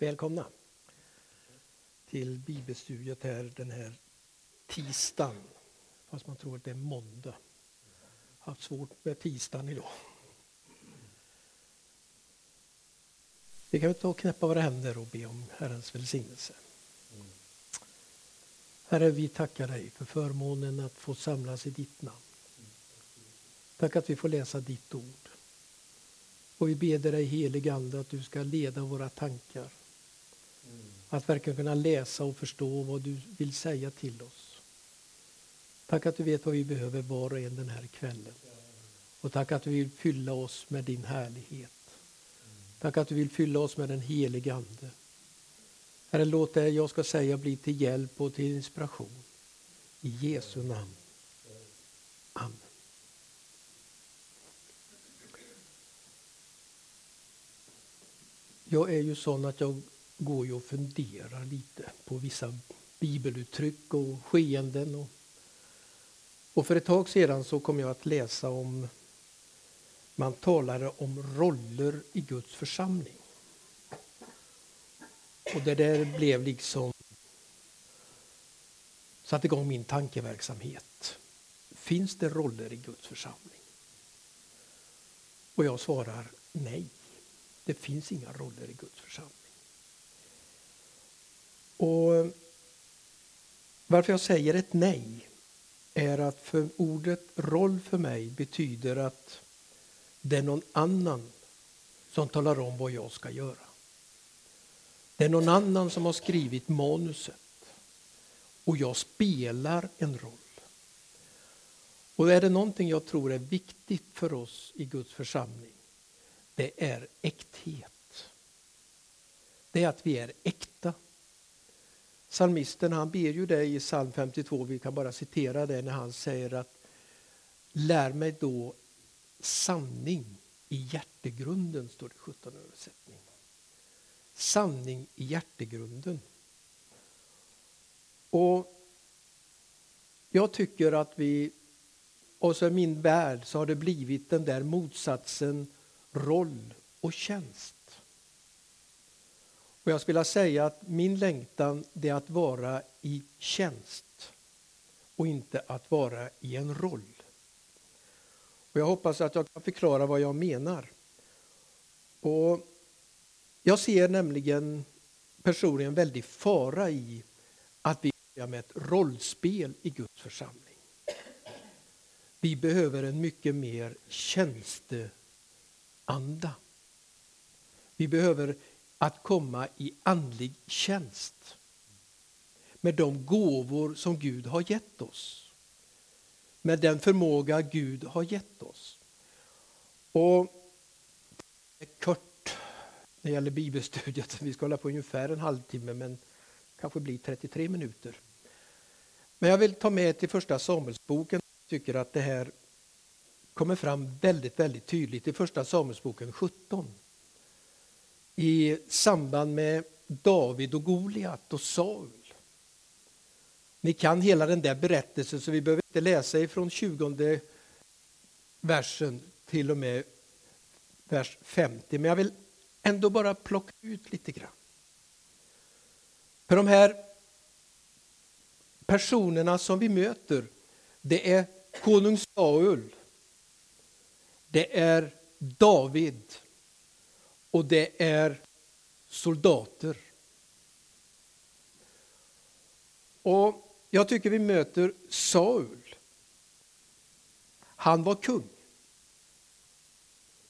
Välkomna till bibelstudiet här den här tisdagen. Fast man tror att det är måndag. Haft svårt med tisdagen idag. Vi kan väl ta och knäppa våra händer och be om Herrens välsignelse. Herre, vi tackar dig för förmånen att få samlas i ditt namn. Tack att vi får läsa ditt ord. Och vi ber dig helige Ande att du ska leda våra tankar. Att verkligen kunna läsa och förstå vad du vill säga till oss. Tack att du vet vad vi behöver var och en den här kvällen. Och tack att du vill fylla oss med din härlighet. Tack att du vill fylla oss med den helige Ande. Herre, låt det jag ska säga bli till hjälp och till inspiration. I Jesu namn. Amen. Jag är ju sån att jag går ju och funderar lite på vissa bibeluttryck och skeenden. Och, och för ett tag sedan så kom jag att läsa om man talade om roller i Guds församling. Och det där blev liksom satte igång min tankeverksamhet. Finns det roller i Guds församling? Och jag svarar nej. Det finns inga roller i Guds församling. Och varför jag säger ett nej är att för ordet roll för mig betyder att det är någon annan som talar om vad jag ska göra. Det är någon annan som har skrivit manuset och jag spelar en roll. Och är det någonting jag tror är viktigt för oss i Guds församling, det är äkthet. Det är att vi är äkta. Psalmisten han ber ju det i psalm 52, vi kan bara citera det när han säger att lär mig då sanning i hjärtegrunden, står det i 17 översättning. Sanning i hjärtegrunden. Och jag tycker att vi, och så i min värld så har det blivit den där motsatsen roll och tjänst. Och jag skulle vilja säga att min längtan är att vara i tjänst och inte att vara i en roll. Och jag hoppas att jag kan förklara vad jag menar. Och jag ser nämligen personligen väldigt fara i att vi börjar med ett rollspel i Guds församling. Vi behöver en mycket mer tjänsteanda. Vi behöver att komma i andlig tjänst med de gåvor som Gud har gett oss med den förmåga Gud har gett oss. Och kort när det gäller bibelstudiet, vi ska hålla på ungefär en halvtimme men kanske blir 33 minuter. Men jag vill ta med till första Samuelsboken, jag tycker att det här kommer fram väldigt, väldigt tydligt i första Samuelsboken 17. I samband med David och Goliat och Saul. Ni kan hela den där berättelsen så vi behöver inte läsa ifrån 20 versen till och med vers 50. Men jag vill ändå bara plocka ut lite grann. För de här personerna som vi möter, det är konung Saul, det är David och det är soldater. Och jag tycker vi möter Saul. Han var kung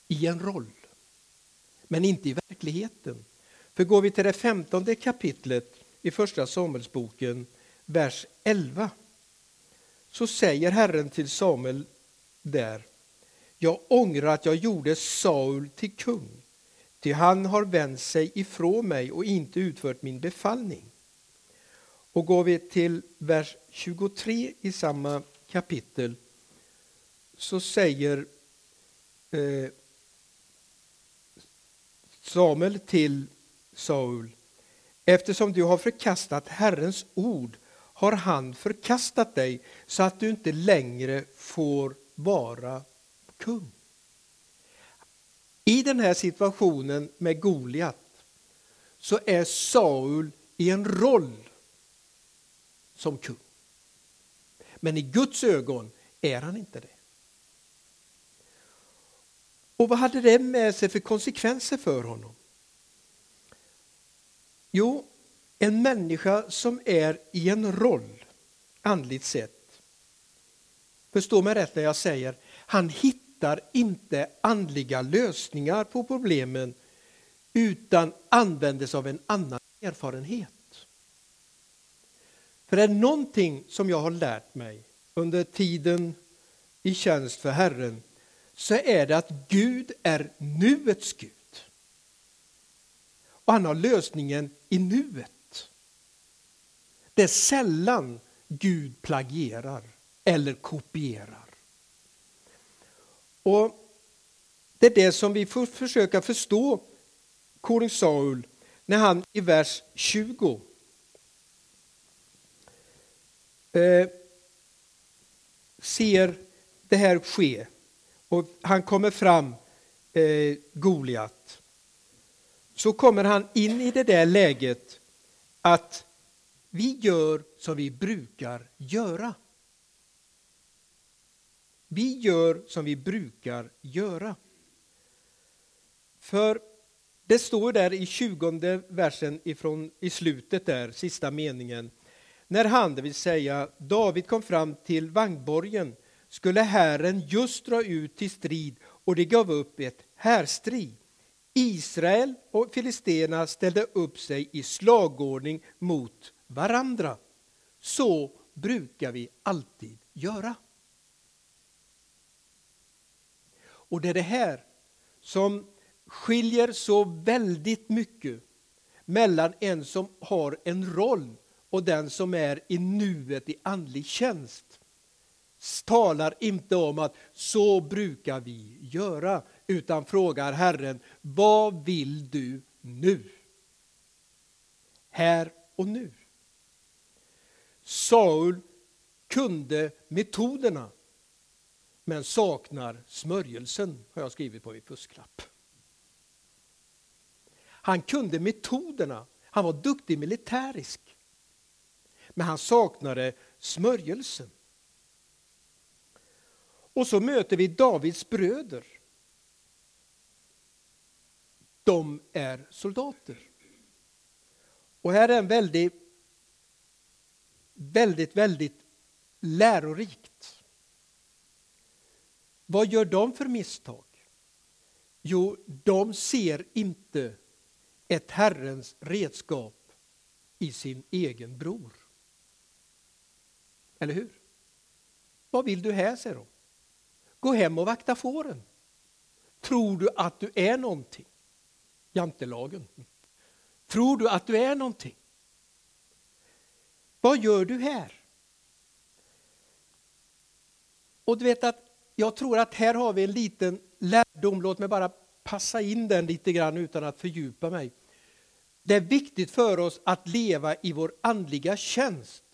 i en roll, men inte i verkligheten. För går vi till det femtonde kapitlet i Första Samuelsboken, vers 11, så säger Herren till Samuel där, jag ångrar att jag gjorde Saul till kung, ty han har vänt sig ifrån mig och inte utfört min befallning. Och går vi till vers 23 i samma kapitel så säger eh, Samuel till Saul Eftersom du har förkastat Herrens ord har han förkastat dig så att du inte längre får vara kung. I den här situationen med Goliat så är Saul i en roll som kung. Men i Guds ögon är han inte det. Och vad hade det med sig för konsekvenser för honom? Jo, en människa som är i en roll, andligt sett. Förstå mig rätt när jag säger, han hittar hittar inte andliga lösningar på problemen utan använder sig av en annan erfarenhet. För det är någonting som jag har lärt mig under tiden i tjänst för Herren så är det att Gud är nuets Gud. Och han har lösningen i nuet. Det är sällan Gud plagierar eller kopierar. Och Det är det som vi får försöka förstå konung Saul när han i vers 20 eh, ser det här ske. Och han kommer fram, eh, Goliat. Så kommer han in i det där läget att vi gör som vi brukar göra. Vi gör som vi brukar göra. För det står där i 20 versen ifrån, i slutet där, sista meningen. När han, det vill säga David, kom fram till vagnborgen skulle Herren just dra ut till strid och det gav upp ett härstrid. Israel och filisterna ställde upp sig i slagordning mot varandra. Så brukar vi alltid göra. Och det är det här som skiljer så väldigt mycket mellan en som har en roll och den som är i nuet i andlig tjänst. Talar inte om att så brukar vi göra, utan frågar Herren, vad vill du nu? Här och nu. Saul kunde metoderna men saknar smörjelsen, har jag skrivit på min fusklapp. Han kunde metoderna, han var duktig militärisk. Men han saknade smörjelsen. Och så möter vi Davids bröder. De är soldater. Och här är en väldigt, väldigt, väldigt lärorik vad gör de för misstag? Jo, de ser inte ett Herrens redskap i sin egen bror. Eller hur? Vad vill du här, säger de. Gå hem och vakta fåren. Tror du att du är någonting? Jantelagen. Tror du att du är någonting? Vad gör du här? Och du vet att jag tror att här har vi en liten lärdom, låt mig bara passa in den lite grann utan att fördjupa mig. Det är viktigt för oss att leva i vår andliga tjänst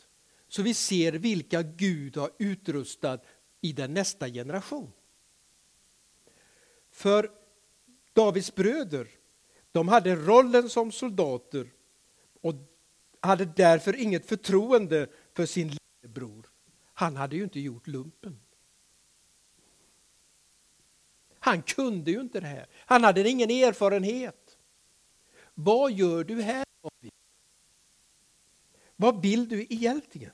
så vi ser vilka Gud har utrustat i den nästa generation. För Davids bröder, de hade rollen som soldater och hade därför inget förtroende för sin lillebror. Han hade ju inte gjort lumpen. Han kunde ju inte det här. Han hade ingen erfarenhet. Vad gör du här David? Vad vill du egentligen?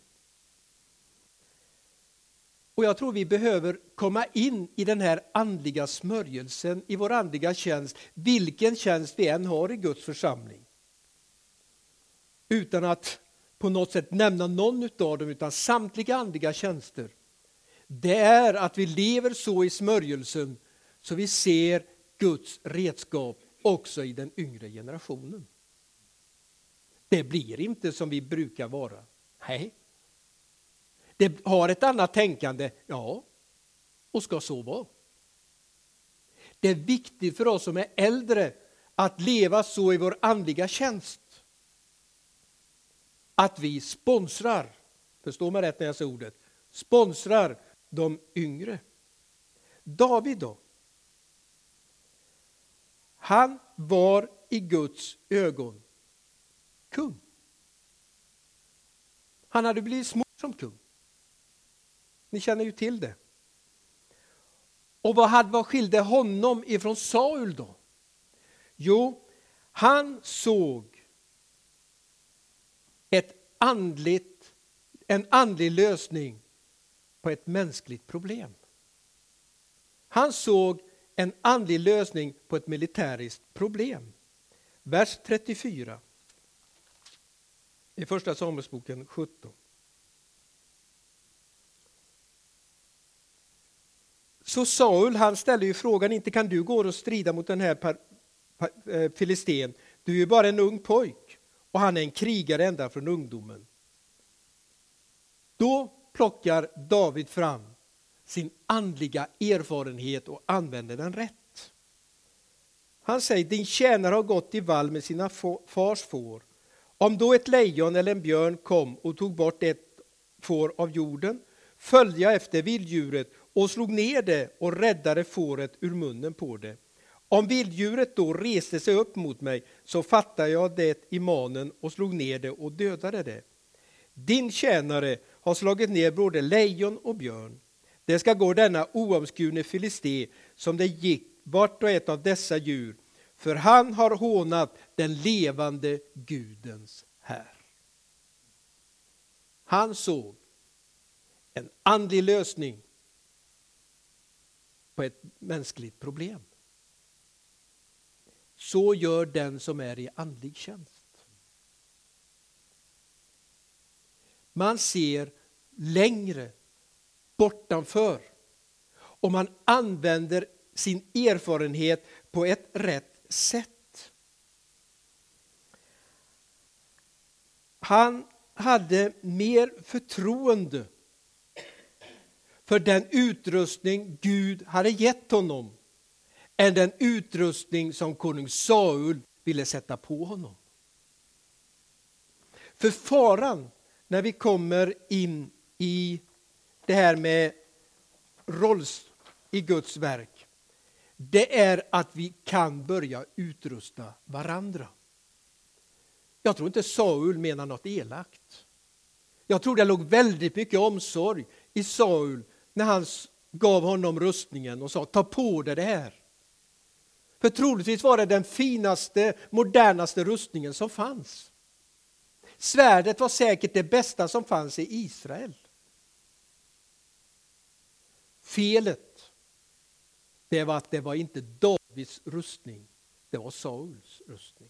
Och jag tror vi behöver komma in i den här andliga smörjelsen i vår andliga tjänst, vilken tjänst vi än har i Guds församling. Utan att på något sätt nämna någon av dem, utan samtliga andliga tjänster. Det är att vi lever så i smörjelsen så vi ser Guds redskap också i den yngre generationen. Det blir inte som vi brukar vara. Nej, det har ett annat tänkande, ja, och ska så vara. Det är viktigt för oss som är äldre att leva så i vår andliga tjänst. Att vi sponsrar, förstå mig rätt när jag säger ordet, sponsrar de yngre. David då? Han var i Guds ögon kung. Han hade blivit smord som kung. Ni känner ju till det. Och vad, hade, vad skilde honom ifrån Saul då? Jo, han såg ett andligt, en andlig lösning på ett mänskligt problem. Han såg en andlig lösning på ett militäriskt problem. Vers 34 i Första Samuelsboken 17. Så Saul han ställer ju frågan, inte kan du gå och strida mot den här eh, filisten? Du är ju bara en ung pojk och han är en krigare ända från ungdomen. Då plockar David fram sin andliga erfarenhet och använder den rätt. Han säger, din tjänare har gått i vall med sina fars får. Om då ett lejon eller en björn kom och tog bort ett får av jorden följde jag efter vilddjuret och slog ner det och räddade fåret ur munnen på det. Om vilddjuret då reste sig upp mot mig så fattade jag det i manen och slog ner det och dödade det. Din tjänare har slagit ner både lejon och björn. Det ska gå denna oomskurne filisté som det gick vart och ett av dessa djur, för han har hånat den levande Gudens här. Han såg en andlig lösning på ett mänskligt problem. Så gör den som är i andlig tjänst. Man ser längre bortanför och man använder sin erfarenhet på ett rätt sätt. Han hade mer förtroende för den utrustning Gud hade gett honom än den utrustning som konung Saul ville sätta på honom. För faran när vi kommer in i det här med rolls i Guds verk, det är att vi kan börja utrusta varandra. Jag tror inte Saul menar något elakt. Jag tror det låg väldigt mycket omsorg i Saul när han gav honom rustningen och sa ta på dig det här. För troligtvis var det den finaste, modernaste rustningen som fanns. Svärdet var säkert det bästa som fanns i Israel. Felet det var att det var inte Davids rustning, det var Sauls rustning.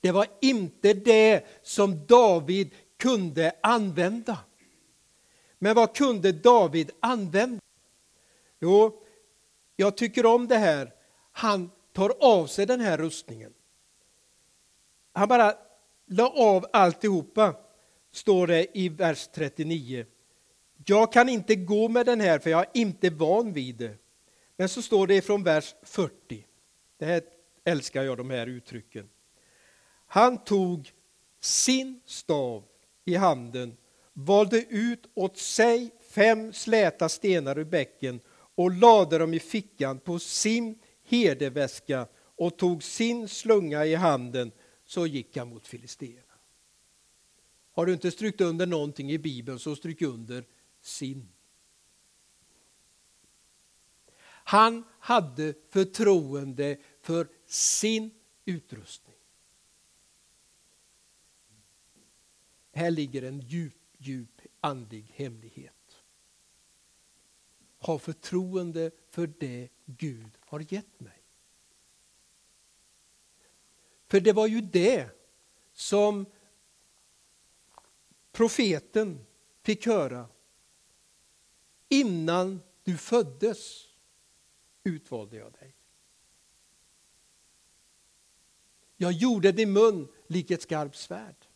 Det var inte det som David kunde använda. Men vad kunde David använda? Jo, jag tycker om det här. Han tar av sig den här rustningen. Han bara la av alltihopa, står det i vers 39. Jag kan inte gå med den här för jag är inte van vid det. Men så står det från vers 40. Det här älskar jag, de här uttrycken. Han tog sin stav i handen, valde ut åt sig fem släta stenar ur bäcken och lade dem i fickan på sin herdeväska och tog sin slunga i handen, så gick han mot filisterna. Har du inte strykt under någonting i Bibeln så stryk under sin. Han hade förtroende för sin utrustning. Här ligger en djup, djup andlig hemlighet. Ha förtroende för det Gud har gett mig. För det var ju det som profeten fick höra Innan du föddes utvalde jag dig. Jag gjorde din mun lik ett skarpt svärd.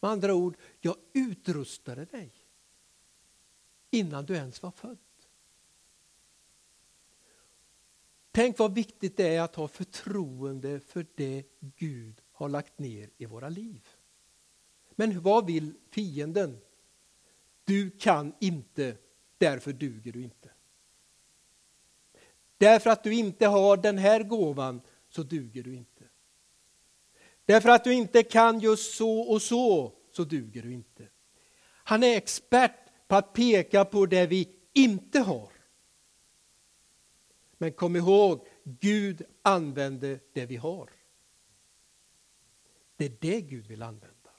Med andra ord, jag utrustade dig innan du ens var född. Tänk vad viktigt det är att ha förtroende för det Gud har lagt ner i våra liv. Men vad vill fienden? Du kan inte, därför duger du inte. Därför att du inte har den här gåvan så duger du inte. Därför att du inte kan just så och så, så duger du inte. Han är expert på att peka på det vi inte har. Men kom ihåg, Gud använder det vi har. Det är det Gud vill använda.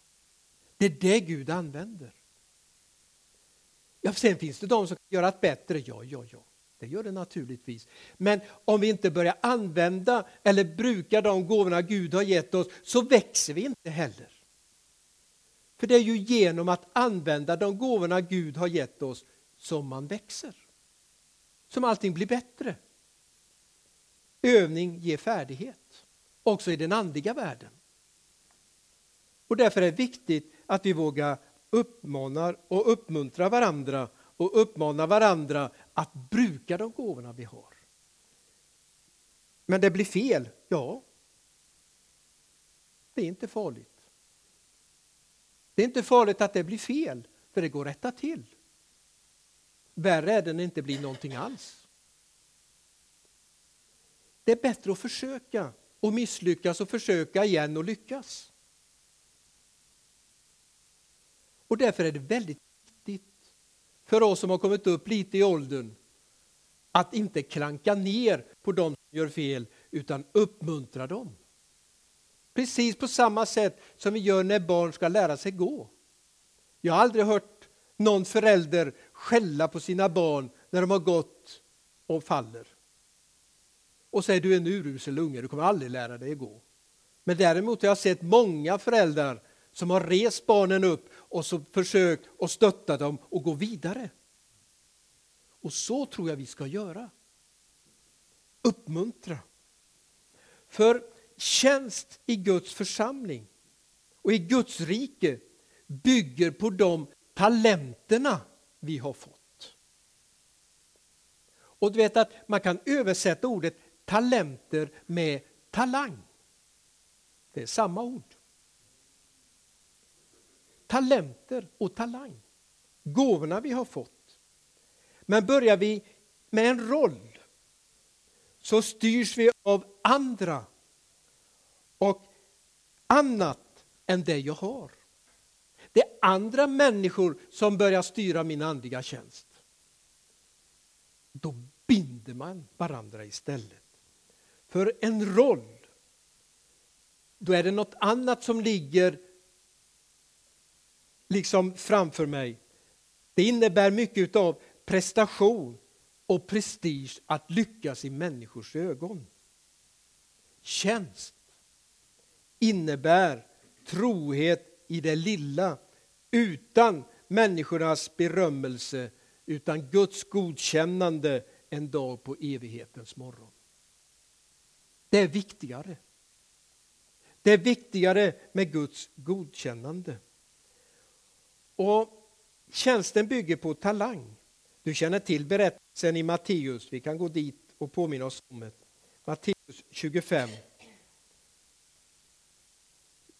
Det är det Gud använder. Ja, sen finns det de som kan göra det bättre. Ja, ja, ja. Det gör det naturligtvis. Men om vi inte börjar använda eller bruka de gåvorna Gud har gett oss så växer vi inte heller. För det är ju genom att använda de gåvorna Gud har gett oss som man växer. Som allting blir bättre. Övning ger färdighet, också i den andliga världen. Och därför är det viktigt att vi vågar uppmanar och uppmuntrar varandra och uppmanar varandra att bruka de gåvorna vi har. Men det blir fel, ja. Det är inte farligt. Det är inte farligt att det blir fel, för det går att rätta till. Värre är det när det inte blir någonting alls. Det är bättre att försöka och misslyckas och försöka igen och lyckas. Och därför är det väldigt viktigt för oss som har kommit upp lite i åldern att inte klanka ner på dem som gör fel utan uppmuntra dem. Precis på samma sätt som vi gör när barn ska lära sig gå. Jag har aldrig hört någon förälder skälla på sina barn när de har gått och faller. Och säger du är en urusel unge, du kommer aldrig lära dig att gå. Men däremot har jag sett många föräldrar som har rest barnen upp och så försökt att stötta dem och gå vidare. Och så tror jag vi ska göra. Uppmuntra. För tjänst i Guds församling och i Guds rike bygger på de talenterna vi har fått. Och du vet att man kan översätta ordet talenter med talang. Det är samma ord. Talenter och talang. Gåvorna vi har fått. Men börjar vi med en roll så styrs vi av andra och annat än det jag har. Det är andra människor som börjar styra min andliga tjänst. Då binder man varandra istället. För en roll, då är det något annat som ligger liksom framför mig. Det innebär mycket av prestation och prestige att lyckas i människors ögon. Tjänst innebär trohet i det lilla utan människornas berömmelse utan Guds godkännande en dag på evighetens morgon. Det är viktigare. Det är viktigare med Guds godkännande. Och Tjänsten bygger på talang. Du känner till berättelsen i Matteus. Vi kan gå dit och påminna oss om det. Matteus 25.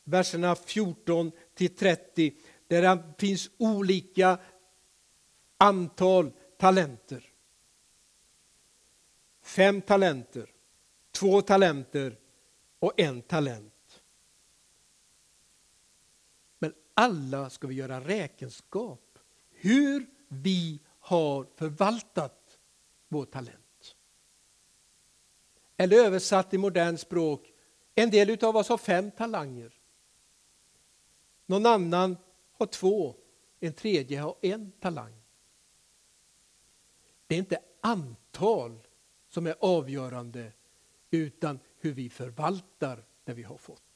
Verserna 14 till 30 där det finns olika antal talenter. Fem talenter, två talenter och en talent. Men alla ska vi göra räkenskap hur vi har förvaltat vår talent. Eller översatt i modernt språk, en del av oss har fem talanger. Någon annan har två, en tredje har en talang. Det är inte antal som är avgörande utan hur vi förvaltar det vi har fått.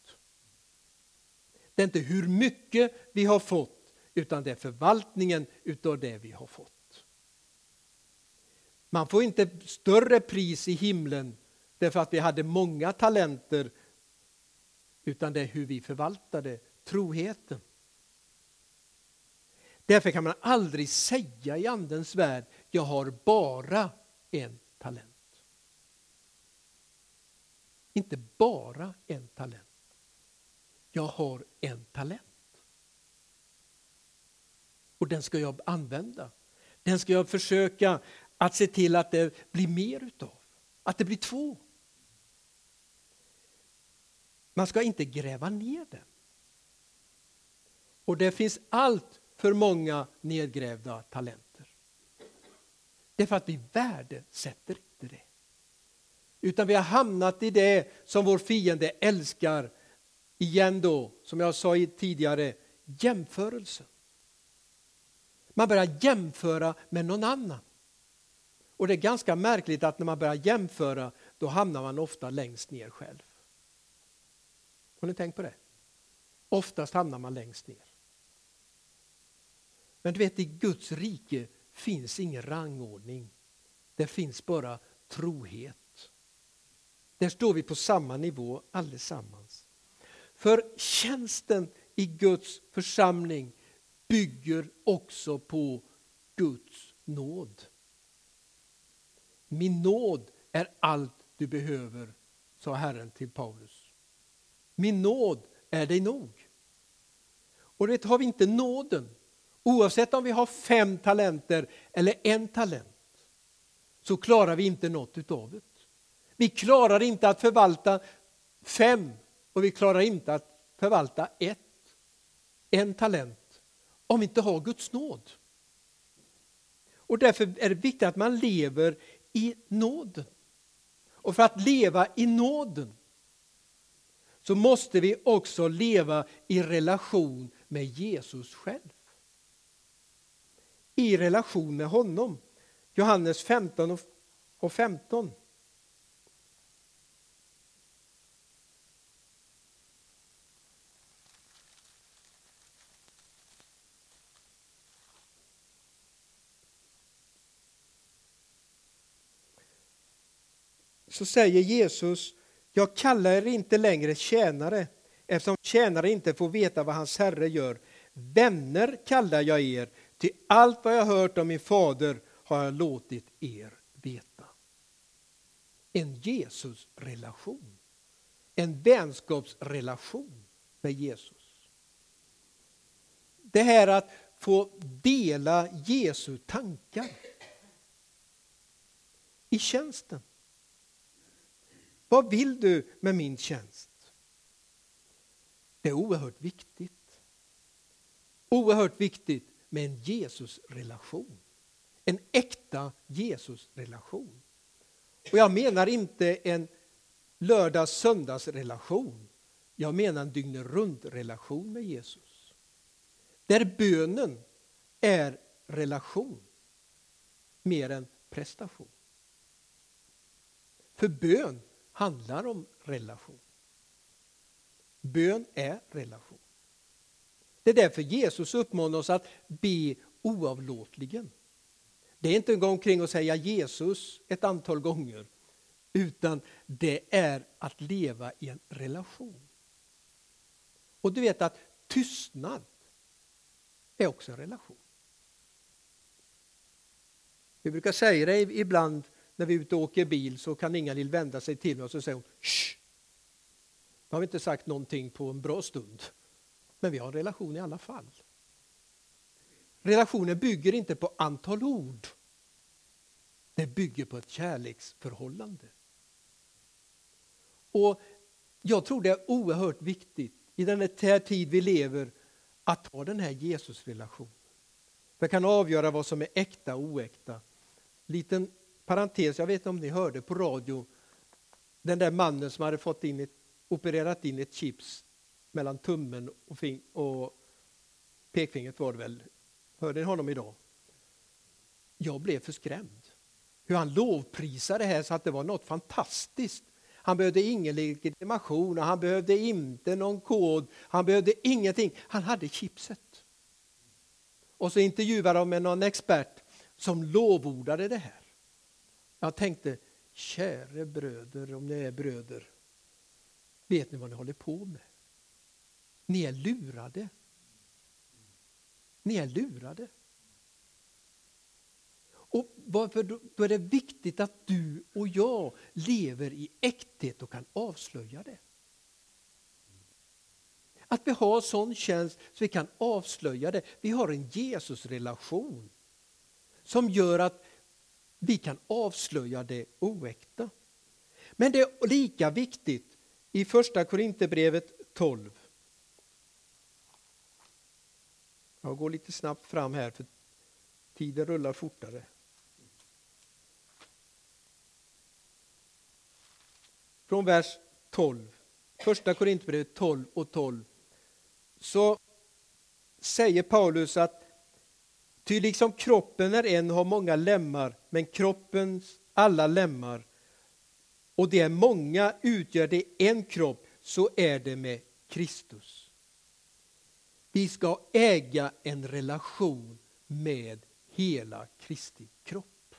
Det är inte hur mycket vi har fått utan det är förvaltningen utav det vi har fått. Man får inte större pris i himlen därför att vi hade många talenter utan det är hur vi förvaltade troheten. Därför kan man aldrig säga i Andens värld, jag har bara en talent. Inte bara en talent. Jag har en talent. Och den ska jag använda. Den ska jag försöka att se till att det blir mer utav. Att det blir två. Man ska inte gräva ner den. Och det finns allt för många nedgrävda talenter. Det är för att vi värdesätter inte det. Utan vi har hamnat i det som vår fiende älskar. Igen då, som jag sa tidigare, jämförelsen. Man börjar jämföra med någon annan. Och det är ganska märkligt att när man börjar jämföra då hamnar man ofta längst ner själv. Har ni tänkt på det? Oftast hamnar man längst ner. Men du vet, i Guds rike finns ingen rangordning. Det finns bara trohet. Där står vi på samma nivå allesammans. För tjänsten i Guds församling bygger också på Guds nåd. Min nåd är allt du behöver, sa Herren till Paulus. Min nåd är dig nog. Och det har vi inte nåden, oavsett om vi har fem talenter eller en talent, så klarar vi inte något utav det. Vi klarar inte att förvalta fem och vi klarar inte att förvalta ett, en talent, om vi inte har Guds nåd. Och därför är det viktigt att man lever i nåden. Och för att leva i nåden så måste vi också leva i relation med Jesus själv. I relation med honom. Johannes 15 och 15. Så säger Jesus, jag kallar er inte längre tjänare eftersom tjänare inte får veta vad hans herre gör. Vänner kallar jag er, till allt vad jag hört om min fader har jag låtit er veta. En Jesusrelation, en vänskapsrelation med Jesus. Det här att få dela Jesu tankar i tjänsten. Vad vill du med min tjänst? Det är oerhört viktigt. Oerhört viktigt med en Jesusrelation, En äkta Jesusrelation. Och jag menar inte en lördag-söndagsrelation. Jag menar en dygnet runt-relation med Jesus. Där bönen är relation mer än prestation. För bön handlar om relation. Bön är relation. Det är därför Jesus uppmanar oss att be oavlåtligen. Det är inte att gå omkring och säga Jesus ett antal gånger, utan det är att leva i en relation. Och du vet att tystnad är också en relation. Vi brukar säga det ibland när vi är ute och åker bil så kan Ingalill vända sig till mig och säga Shh! Nu har vi inte sagt någonting på en bra stund. Men vi har en relation i alla fall. Relationen bygger inte på antal ord. Det bygger på ett kärleksförhållande. Och Jag tror det är oerhört viktigt i den här tid vi lever att ha den här Jesusrelationen. Det kan avgöra vad som är äkta och oäkta. Liten parentes, jag vet inte om ni hörde på radio, den där mannen som hade fått in ett, opererat in ett chips mellan tummen och, fing, och pekfingret var det väl. Hörde ni honom idag? Jag blev förskrämd. Hur han lovprisade det här så att det var något fantastiskt. Han behövde ingen legitimation han behövde inte någon kod. Han behövde ingenting. Han hade chipset. Och så intervjuade de med någon expert som lovordade det här. Jag tänkte, käre bröder, om ni är bröder, vet ni vad ni håller på med? Ni är lurade. Ni är lurade. Och varför då, då är det viktigt att du och jag lever i äkthet och kan avslöja det. Att vi har sån tjänst så vi kan avslöja det. Vi har en Jesusrelation som gör att vi kan avslöja det oäkta. Men det är lika viktigt i första Korinthierbrevet 12. Jag går lite snabbt fram här för tiden rullar fortare. Från vers 12, första Korinthierbrevet 12 och 12, så säger Paulus att ty liksom kroppen är en har många lemmar, men kroppens alla lemmar och det är många utgör det en kropp, så är det med Kristus. Vi ska äga en relation med hela Kristi kropp.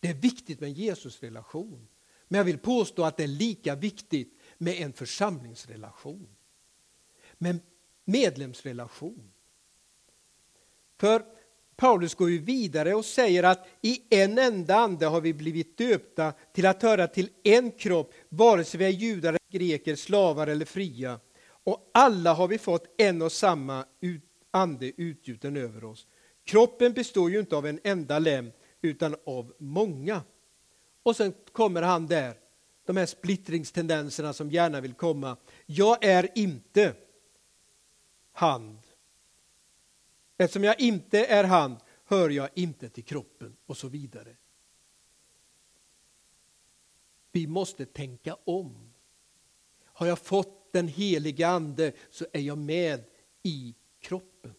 Det är viktigt med en Jesusrelation men jag vill påstå att det är lika viktigt med en församlingsrelation. Med medlemsrelation. För Paulus går ju vidare och säger att i en enda ande har vi blivit döpta till att höra till en kropp, vare sig vi är judar, greker, slavar eller fria. Och alla har vi fått en och samma ande utgjuten över oss. Kroppen består ju inte av en enda lem, utan av många. Och sen kommer han där, de här splittringstendenserna som gärna vill komma. Jag är inte hand Eftersom jag inte är han, hör jag inte till kroppen och så vidare. Vi måste tänka om. Har jag fått den heliga ande så är jag med i kroppen.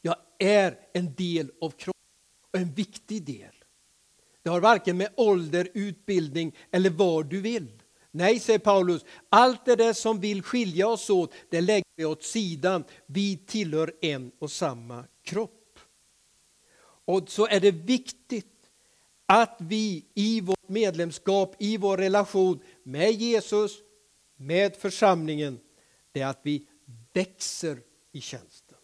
Jag är en del av kroppen och en viktig del. Det har varken med ålder, utbildning eller vad du vill. Nej, säger Paulus, allt det där som vill skilja oss åt, det lägger vi åt sidan. Vi tillhör en och samma kropp. Och så är det viktigt att vi i vårt medlemskap, i vår relation med Jesus, med församlingen, det är att vi växer i tjänsten.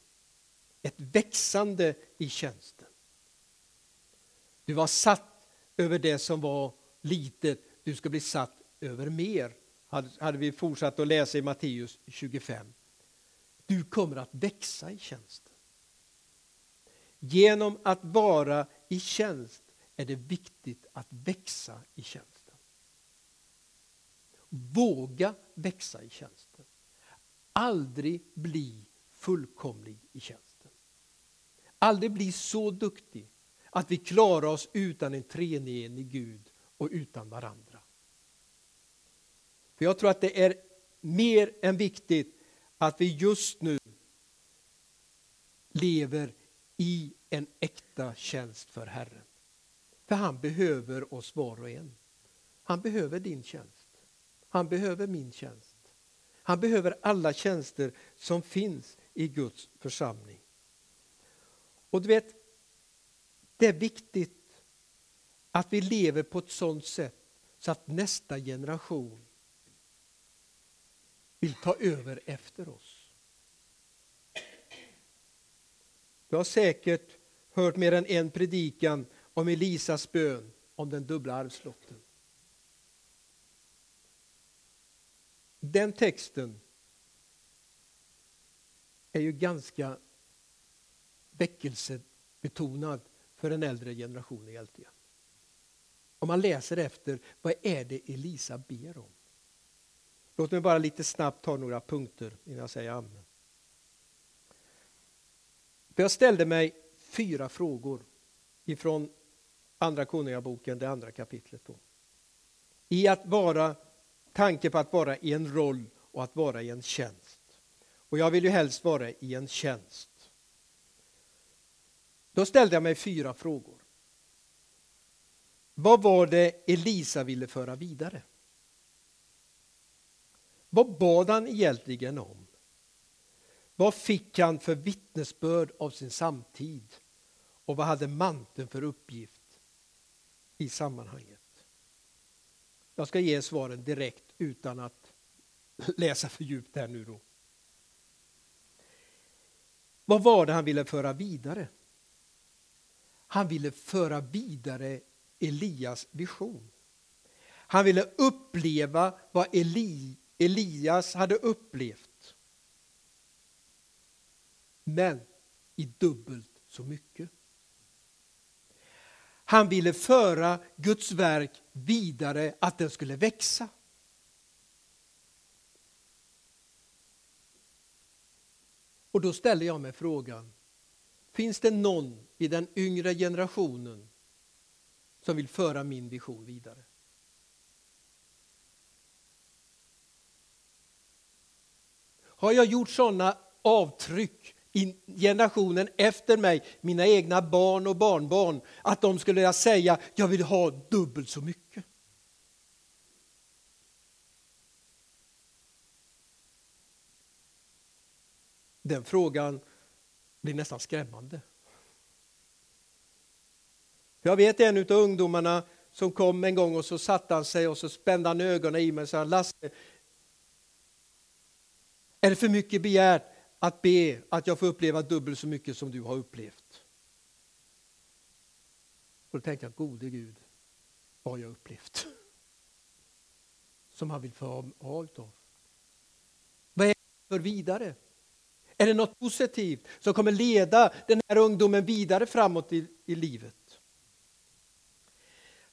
Ett växande i tjänsten. Du var satt över det som var litet, du ska bli satt över mer, hade vi fortsatt att läsa i Matteus 25. Du kommer att växa i tjänsten. Genom att vara i tjänst är det viktigt att växa i tjänsten. Våga växa i tjänsten. Aldrig bli fullkomlig i tjänsten. Aldrig bli så duktig att vi klarar oss utan en treenig Gud och utan varandra. För jag tror att det är mer än viktigt att vi just nu lever i en äkta tjänst för Herren. För han behöver oss var och en. Han behöver din tjänst. Han behöver min tjänst. Han behöver alla tjänster som finns i Guds församling. Och du vet, det är viktigt att vi lever på ett sådant sätt så att nästa generation vill ta över efter oss. Du har säkert hört mer än en predikan om Elisas bön om den dubbla arvslotten. Den texten är ju ganska väckelsebetonad för den äldre generationen egentligen. Om man läser efter, vad är det Elisa ber om? Låt mig bara lite snabbt ta några punkter innan jag säger amen. Jag ställde mig fyra frågor ifrån Andra Konungaboken, det andra kapitlet. Då. I att vara, tanke på att vara i en roll och att vara i en tjänst. Och jag vill ju helst vara i en tjänst. Då ställde jag mig fyra frågor. Vad var det Elisa ville föra vidare? Vad bad han egentligen om? Vad fick han för vittnesbörd av sin samtid? Och vad hade manteln för uppgift i sammanhanget? Jag ska ge svaren direkt utan att läsa för djupt här nu då. Vad var det han ville föra vidare? Han ville föra vidare Elias vision. Han ville uppleva vad Eli, Elias hade upplevt. Men i dubbelt så mycket. Han ville föra Guds verk vidare, att den skulle växa. Och då ställer jag mig frågan, finns det någon i den yngre generationen som vill föra min vision vidare? Har jag gjort sådana avtryck i generationen efter mig, mina egna barn och barnbarn, att de skulle säga jag vill ha dubbelt så mycket? Den frågan blir nästan skrämmande. Jag vet en av ungdomarna som kom en gång och så satte han sig och så spände han ögonen i mig och sa Lasse, är det för mycket begärt att be att jag får uppleva dubbelt så mycket som du har upplevt? Och då tänkte jag, gode Gud, vad har jag upplevt? Som han vill få ha utav. Vad är det för vidare? Är det något positivt som kommer leda den här ungdomen vidare framåt i, i livet?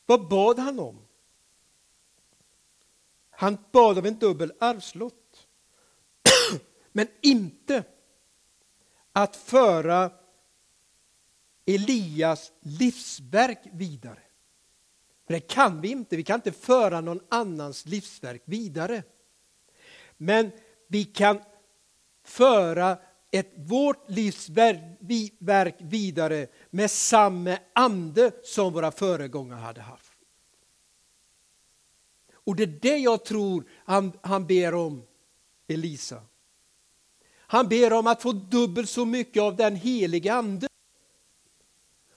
Vad bad han om? Han bad om en dubbel arvslott. Men inte att föra Elias livsverk vidare. För det kan vi inte. Vi kan inte föra någon annans livsverk vidare. Men vi kan föra ett, vårt livsverk vidare med samma ande som våra föregångare hade haft. Och det är det jag tror han, han ber om, Elisa. Han ber om att få dubbelt så mycket av den heliga ande.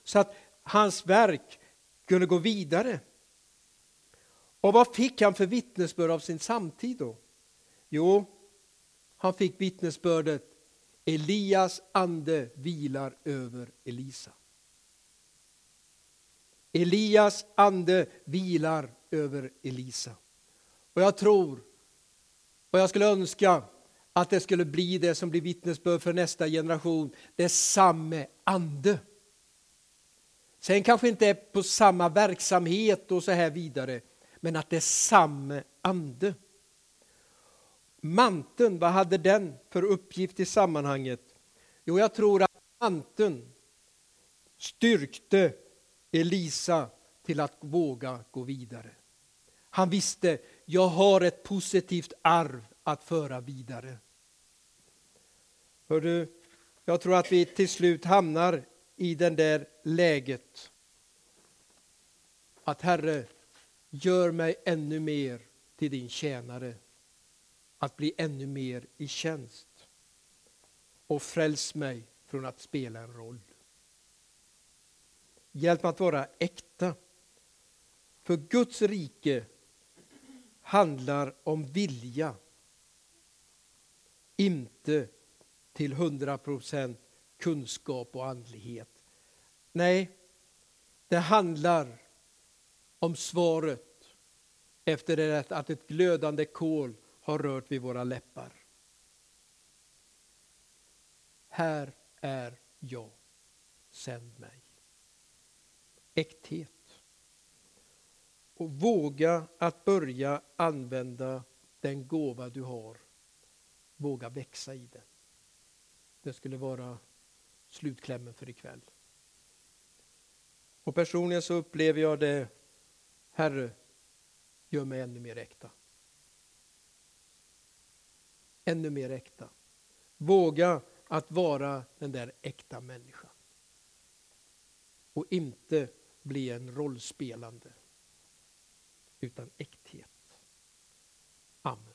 Så att hans verk kunde gå vidare. Och vad fick han för vittnesbörd av sin samtid då? Jo, han fick vittnesbördet Elias ande vilar över Elisa. Elias ande vilar över Elisa. Och jag tror, och jag skulle önska att det skulle bli det som blir vittnesbörd för nästa generation. Det är samma ande. Sen kanske inte är på samma verksamhet och så här vidare, men att det är samma ande. Manteln, vad hade den för uppgift i sammanhanget? Jo, jag tror att manteln styrkte Elisa till att våga gå vidare. Han visste, jag har ett positivt arv att föra vidare. Hör du, jag tror att vi till slut hamnar i det där läget. Att Herre, gör mig ännu mer till din tjänare att bli ännu mer i tjänst. Och fräls mig från att spela en roll. Hjälp mig att vara äkta. För Guds rike handlar om vilja. Inte till hundra procent kunskap och andlighet. Nej, det handlar om svaret efter det att ett glödande kol har rört vid våra läppar. Här är jag, sänd mig. Äkthet. Och våga att börja använda den gåva du har. Våga växa i den. Det skulle vara slutklämmen för ikväll. Och personligen så upplever jag det, Herre, gör mig ännu mer äkta ännu mer äkta. Våga att vara den där äkta människan. Och inte bli en rollspelande, utan äkthet. Amen.